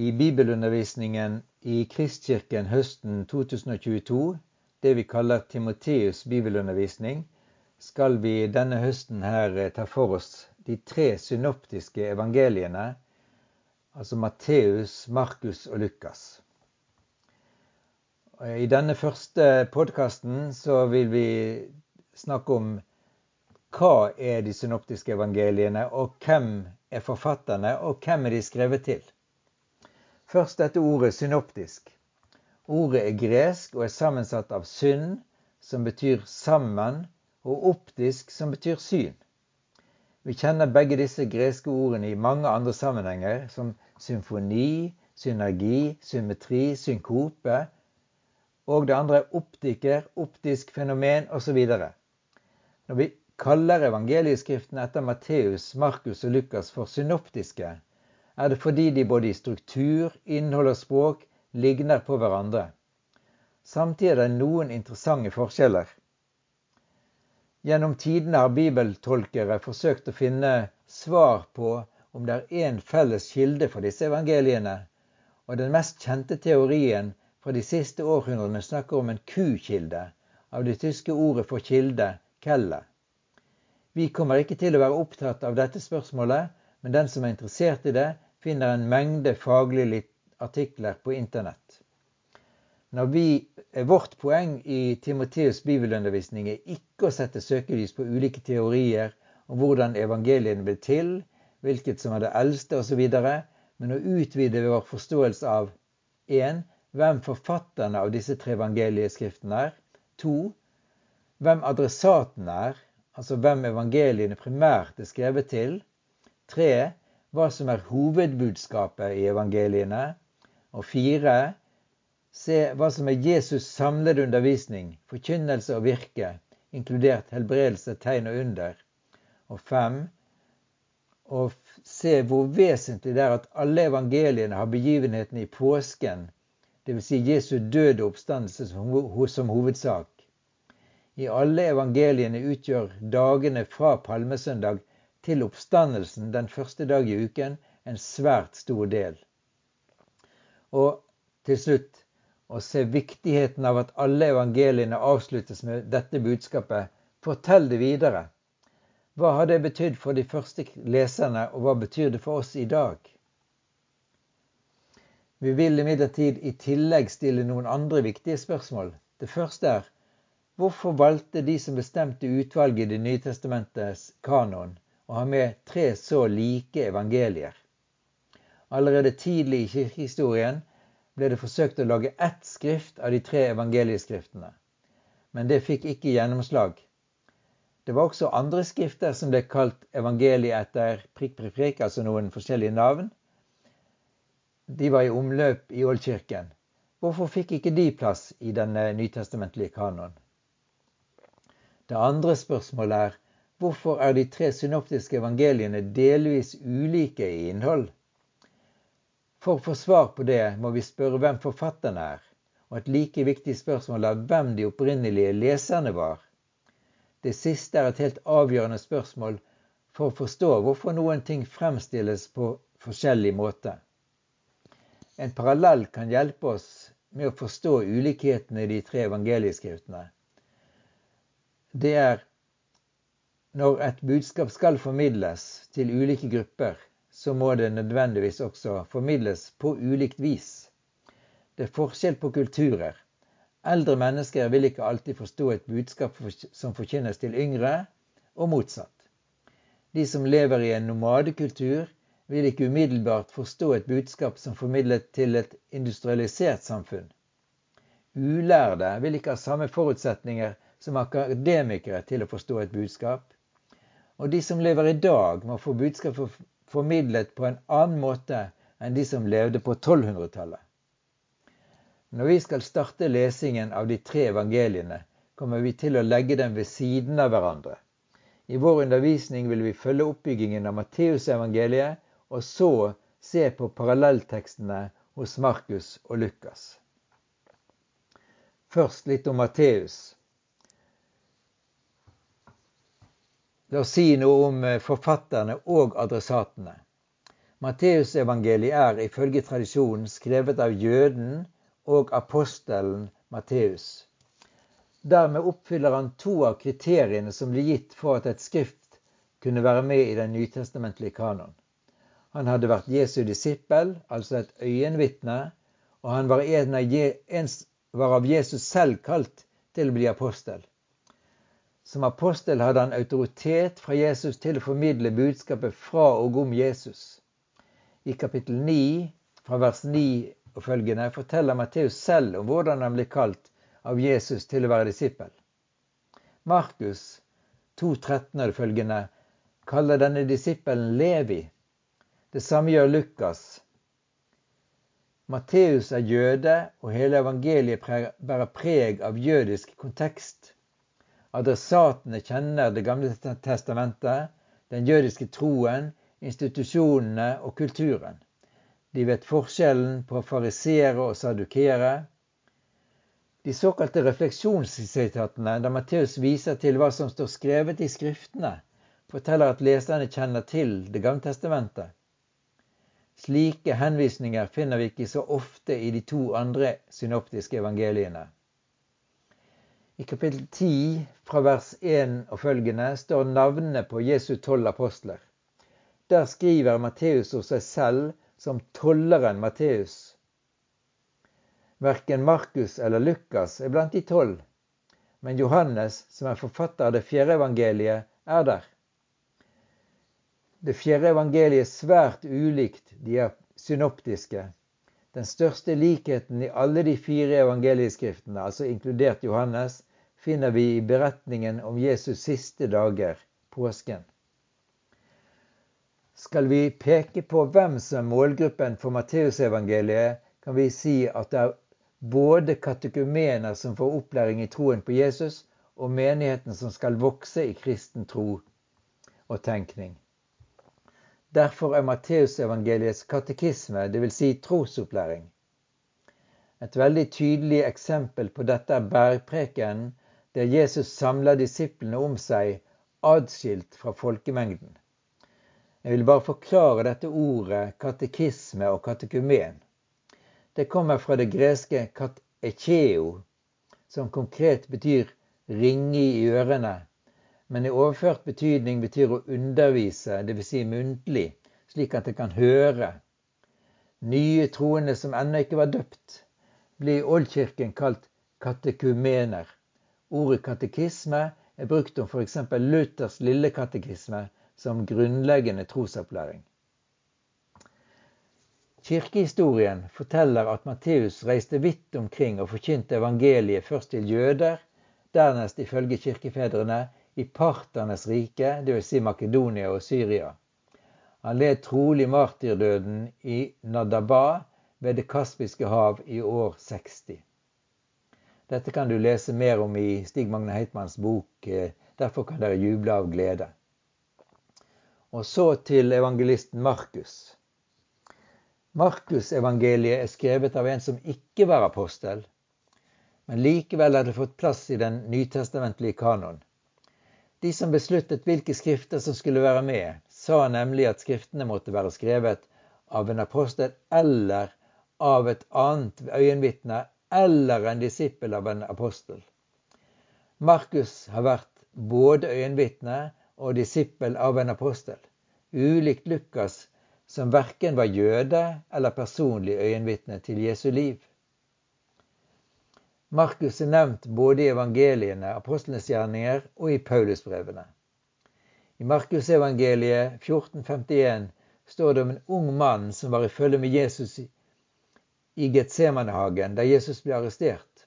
I bibelundervisningen i Kristkirken høsten 2022, det vi kaller Timoteus bibelundervisning, skal vi denne høsten her eh, ta for oss de tre synoptiske evangeliene, altså Matteus, Markus og Lukas. I denne første podkasten vil vi snakke om hva er de synoptiske evangeliene, og hvem er forfatterne, og hvem er de skrevet til? Først dette ordet synoptisk. Ordet er gresk og er sammensatt av synd, som betyr sammen, og optisk, som betyr syn. Vi kjenner begge disse greske ordene i mange andre sammenhenger, som symfoni, synergi, symmetri, synkope, og det andre er optiker, optisk fenomen osv. Når vi kaller evangelieskriften etter Matteus, Markus og Lukas for synoptiske, er det fordi de både i struktur, innhold og språk ligner på hverandre. Samtidig er det noen interessante forskjeller. Gjennom tidene har bibeltolkere forsøkt å finne svar på om det er én felles kilde for disse evangeliene, og den mest kjente teorien fra de siste århundrene snakker om en kukilde, av det tyske ordet for kilde, kelle. Vi kommer ikke til å være opptatt av dette spørsmålet, men den som er interessert i det, finner en mengde faglige artikler på internett. Vi, eh, vårt poeng i Timoteus' bibelundervisning er ikke å sette søkelys på ulike teorier om hvordan evangeliene ble til, hvilket som er det eldste osv., men å utvide vår forståelse av 1. Hvem forfatterne av disse tre evangelieskriftene er. 2. Hvem adressaten er, altså hvem evangeliene primært er skrevet til. 3 hva som er hovedbudskapet i evangeliene. Og fire, se hva som er Jesus' samlede undervisning, forkynnelse og virke, inkludert helbredelse, tegn og under. Og fem, og se hvor vesentlig det er at alle evangeliene har begivenhetene i påsken, dvs. Si Jesu døde oppstandelse som hovedsak. I alle evangeliene utgjør dagene fra palmesøndag til oppstandelsen den første dag i uken en svært stor del. Og til slutt å se viktigheten av at alle evangeliene avsluttes med dette budskapet. Fortell det videre. Hva har det betydd for de første leserne, og hva betyr det for oss i dag? Vi vil imidlertid i tillegg stille noen andre viktige spørsmål. Det første er hvorfor valgte de som bestemte utvalget i Det nye testamentets kanon, å ha med tre så like evangelier. Allerede tidlig i kirkehistorien ble det forsøkt å lage ett skrift av de tre evangelieskriftene. Men det fikk ikke gjennomslag. Det var også andre skrifter som ble kalt evangeliet etter prikk, prikk, prikk, altså noen forskjellige navn. De var i omløp i Oldkirken. Hvorfor fikk ikke de plass i denne nytestamentlige kanoen? Det andre spørsmålet er Hvorfor er de tre synoptiske evangeliene delvis ulike i innhold? For å få svar på det må vi spørre hvem forfatterne er, og et like viktig spørsmål er hvem de opprinnelige leserne var. Det siste er et helt avgjørende spørsmål for å forstå hvorfor noen ting fremstilles på forskjellig måte. En parallell kan hjelpe oss med å forstå ulikhetene i de tre evangelieskriftene. Det er når et budskap skal formidles til ulike grupper, så må det nødvendigvis også formidles på ulikt vis. Det er forskjell på kulturer. Eldre mennesker vil ikke alltid forstå et budskap som forkynnes til yngre, og motsatt. De som lever i en nomadekultur, vil ikke umiddelbart forstå et budskap som formidlet til et industrialisert samfunn. Ulærde vil ikke ha samme forutsetninger som akademikere til å forstå et budskap. Og de som lever i dag, må få budskapet formidlet på en annen måte enn de som levde på 1200-tallet. Når vi skal starte lesingen av de tre evangeliene, kommer vi til å legge dem ved siden av hverandre. I vår undervisning vil vi følge oppbyggingen av Matteusevangeliet, og så se på parallelltekstene hos Markus og Lukas. Først litt om Matteus. La oss si noe om eh, forfatterne og adressatene. Matteusevangeliet er ifølge tradisjonen skrevet av jøden og apostelen Matteus. Dermed oppfyller han to av kriteriene som ble gitt for at et skrift kunne være med i den nytestamentlige kanon. Han hadde vært Jesu disippel, altså et øyenvitne, og han var, en av, en, var av Jesus selv kalt til å bli apostel. Som apostel hadde han autoritet fra Jesus til å formidle budskapet fra og om Jesus. I kapittel 9, fra vers 9 og følgende, forteller Matteus selv om hvordan han ble kalt av Jesus til å være disippel. Markus 2.13 og følgende kaller denne disippelen Levi. Det samme gjør Lukas. Matteus er jøde, og hele evangeliet bærer preg av jødisk kontekst. Adressatene kjenner Det gamle testamentet, den jødiske troen, institusjonene og kulturen. De vet forskjellen på farisere og sadukere. De såkalte refleksjonssitatene, der Matteus viser til hva som står skrevet i Skriftene, forteller at leserne kjenner til Det gamle testamentet. Slike henvisninger finner vi ikke så ofte i de to andre synoptiske evangeliene. I kapittel 10 fra vers 1 og følgende står navnene på Jesu tolv apostler. Der skriver Matteus om seg selv som tolleren Matteus. Verken Markus eller Lukas er blant de tolv, men Johannes, som er forfatter av det fjerde evangeliet, er der. Det fjerde evangeliet er svært ulikt de er synoptiske. Den største likheten i alle de fire evangelieskriftene, altså inkludert Johannes, finner vi i beretningen om Jesus siste dager, påsken. Skal vi peke på hvem som er målgruppen for Matteusevangeliet, kan vi si at det er både katekumener som får opplæring i troen på Jesus, og menigheten som skal vokse i kristen tro og tenkning. Derfor er Matteusevangeliets katekisme, dvs. Si trosopplæring. Et veldig tydelig eksempel på dette er bergprekenen, der Jesus samler disiplene om seg, adskilt fra folkemengden. Jeg vil bare forklare dette ordet katekisme og katekumen. Det kommer fra det greske katekeo, som konkret betyr ringe i ørene, men i overført betydning betyr å undervise, dvs. Si muntlig, slik at det kan høre. Nye troende som ennå ikke var døpt, blir i Oldkirken kalt katekumener. Ordet katekisme er brukt om f.eks. Luthers lille katekisme, som grunnleggende trosopplæring. Kirkehistorien forteller at Matteus reiste vidt omkring og forkynte evangeliet først til jøder, dernest ifølge kirkefedrene i parternes rike, dvs. Si Makedonia og Syria. Han led trolig martyrdøden i Nadaba ved Det kaspiske hav i år 60. Dette kan du lese mer om i Stig Magne Heitmanns bok. Eh, derfor kan dere juble av glede. Og så til evangelisten Markus. Markusevangeliet er skrevet av en som ikke var apostel, men likevel hadde fått plass i den nytestamentlige kanon. De som besluttet hvilke skrifter som skulle være med, sa nemlig at skriftene måtte være skrevet av en apostel eller av et annet øyenvitne eller en disippel av en apostel. Markus har vært både øyenvitne og disippel av en apostel, ulikt Lukas, som verken var jøde eller personlig øyenvitne til Jesu liv. Markus er nevnt både i evangeliene, apostlenes gjerninger og i Paulusbrevene. I Markusevangeliet 1451 står det om en ung mann som var i følge med Jesus i Getsemanehagen, da Jesus ble arrestert.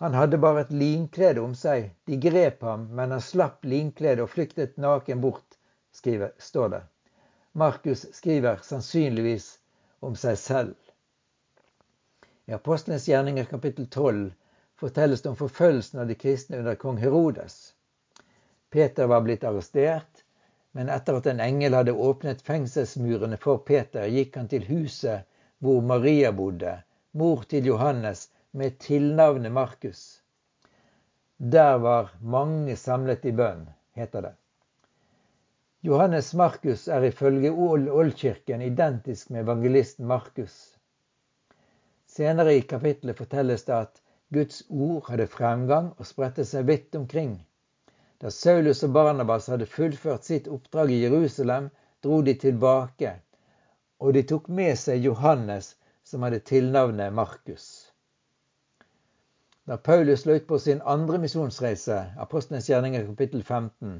Han hadde bare et linklede om seg. De grep ham, men han slapp linkledet og flyktet naken bort, skriver, står det. Markus skriver sannsynligvis om seg selv. I Apostlenes gjerninger kapittel 12 fortelles det om forfølgelsen av de kristne under kong Herodes. Peter var blitt arrestert, men etter at en engel hadde åpnet fengselsmurene for Peter, gikk han til huset hvor Maria bodde, mor til Johannes, med tilnavnet Markus. Der var mange samlet i bønn, heter det. Johannes Markus er ifølge Oldkirken identisk med evangelisten Markus. Senere i kapittelet fortelles det at Guds ord hadde fremgang og spredte seg vidt omkring. Da Saulus og Barnabas hadde fullført sitt oppdrag i Jerusalem, dro de tilbake, og de tok med seg Johannes, som hadde tilnavnet Markus. Da Paulus la ut på sin andre misjonsreise, Apostelens gjerninger kapittel 15,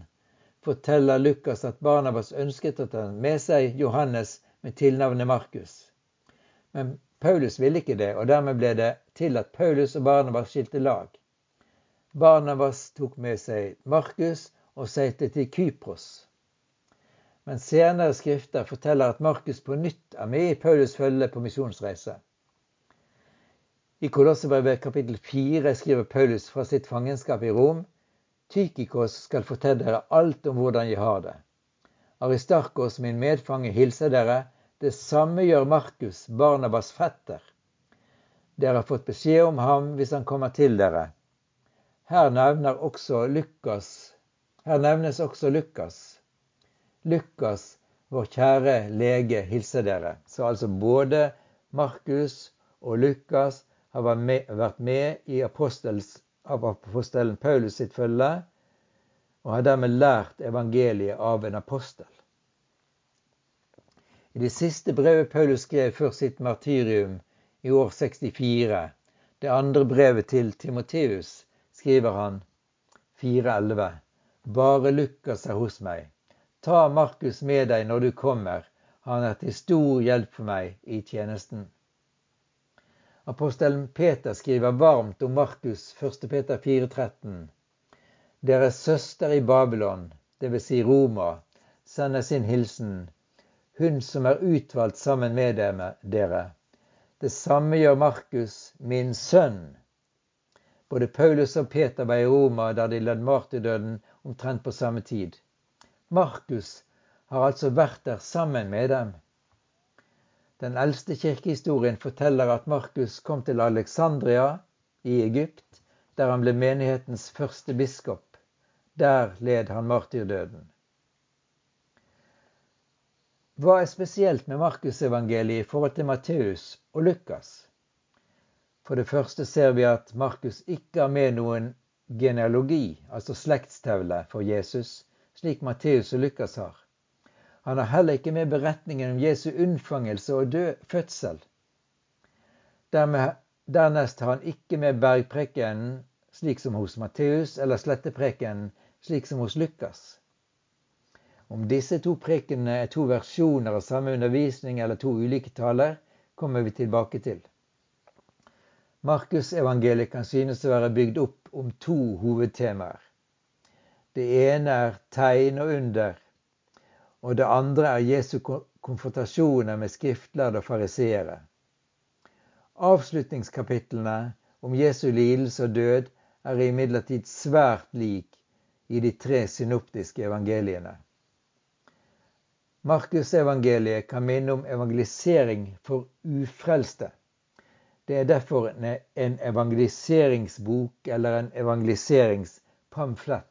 forteller Lukas at Barnabas ønsket å ta med seg Johannes med tilnavnet Markus. Men Paulus ville ikke det, og dermed ble det til at Paulus og Barnabas skilte lag. Barnabas tok med seg Markus og seilte til Kypros. Men senere skrifter forteller at Markus på nytt er med i Paulus følge på misjonsreise. I Kolossebrevet kapittel 4 skriver Paulus fra sitt fangenskap i Rom Tykikos skal fortelle dere alt om hvordan jeg har det. Aristarkos, min medfange, hilser dere. Det samme gjør Markus, Barnabas fetter. Dere har fått beskjed om ham hvis han kommer til dere. Her, også Lukas. Her nevnes også Lukas. Lukas, vår kjære lege, hilser dere. Så altså både Markus og Lukas har vært med i apostels av apostelen Paulus sitt følge, og har dermed lært evangeliet av en apostel. I det siste brevet Paulus skrev før sitt martyrium i år 64, det andre brevet til Timoteus, skriver han 4.11.: Bare Lukas er hos meg. Ta Markus med deg når du kommer. Han er til stor hjelp for meg i tjenesten. Apostelen Peter skriver varmt om Markus 1. Peter 4,13. Deres søster i Babylon, dvs. Si Roma, sender sin hilsen, hun som er utvalgt sammen med dere. Det samme gjør Markus, min sønn. Både Paulus og Peter var i Roma da de led martyrdøden omtrent på samme tid. Markus har altså vært der sammen med dem. Den eldste kirkehistorien forteller at Markus kom til Alexandria i Egypt, der han ble menighetens første biskop. Der led han martyrdøden. Hva er spesielt med Markusevangeliet i forhold til Matteus og Lukas? For det første ser vi at Markus ikke har med noen genealogi, altså slektstavle, for Jesus, slik Matteus og Lukas har. Han har heller ikke med beretningen om Jesu unnfangelse og død, fødsel. Dermed, dernest har han ikke med bergprekenen slik som hos Matteus, eller sletteprekenen slik som hos Lukas. Om disse to prekenene er to versjoner av samme undervisning eller to ulike taler, kommer vi tilbake til. Markusevangeliet kan synes å være bygd opp om to hovedtemaer. Det ene er tegn og under, og det andre er Jesu konfrontasjoner med skriftlærde og fariseere. Avslutningskapitlene om Jesu lidelse og død er imidlertid svært lik i de tre synoptiske evangeliene. Markusevangeliet kan minne om evangelisering for ufrelste. Det er derfor en evangeliseringsbok eller en evangeliseringspamflett.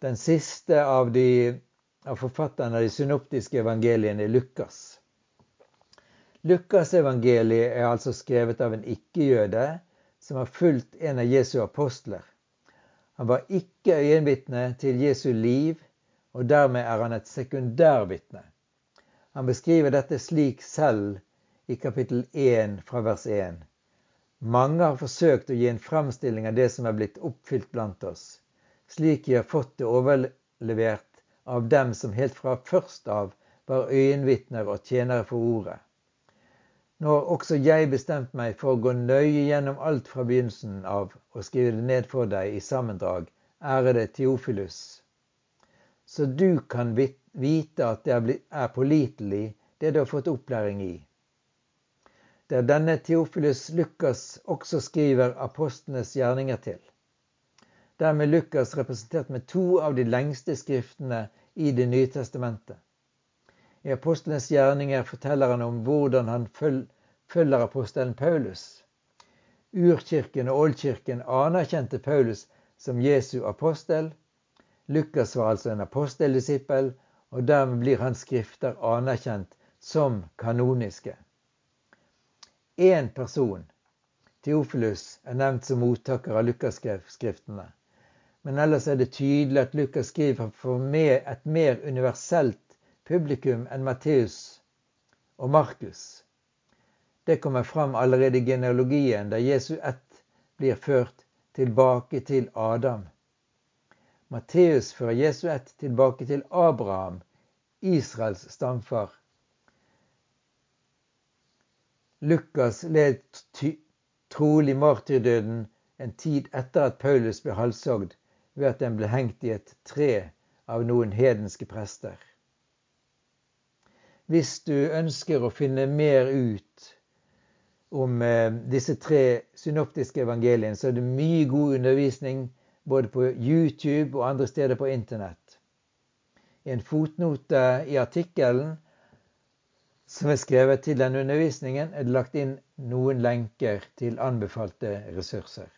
Den siste av de av forfatterne av de synoptiske evangeliene, er Lukas. Lukasevangeliet er altså skrevet av en ikke-jøde som har fulgt en av Jesu apostler. Han var ikke øyenvitne til Jesu liv, og dermed er han et sekundærvitne. Han beskriver dette slik selv i kapittel 1 fra vers 1. Mange har forsøkt å gi en fremstilling av det som er blitt oppfylt blant oss, slik jeg har fått det overlevert av dem som helt fra først av var øyenvitner og tjenere for ordet. Nå har også jeg bestemt meg for å gå nøye gjennom alt fra begynnelsen av og skrive det ned for deg i sammendrag, ærede Teofilus, så du kan vite at det er pålitelig, det du har fått opplæring i. Det er denne Teofilus Lukas også skriver apostlenes gjerninger til. Dermed Lukas representert med to av de lengste skriftene i Det nye testamentet. I apostlenes gjerninger forteller han om hvordan han følger apostelen Paulus. Urkirken og oldkirken anerkjente Paulus som Jesu apostel. Lukas var altså en aposteldisippel, og dermed blir hans skrifter anerkjent som kanoniske. Én person, Theofilus, er nevnt som mottaker av Lukas-skriftene. Men ellers er det tydelig at Lukas skriver for et mer universelt publikum enn Matteus og Markus. Det kommer fram allerede i genealogien, der Jesu ett blir ført tilbake til Adam. Matteus fører Jesu ett tilbake til Abraham, Israels stamfar. Lukas led trolig martyrdøden en tid etter at Paulus ble halshogd ved at den ble hengt i et tre av noen hedenske prester. Hvis du ønsker å finne mer ut om eh, disse tre synoptiske evangeliene, så er det mye god undervisning både på YouTube og andre steder på internett. I en fotnote i artikkelen som er skrevet til denne undervisningen, er det lagt inn noen lenker til anbefalte ressurser.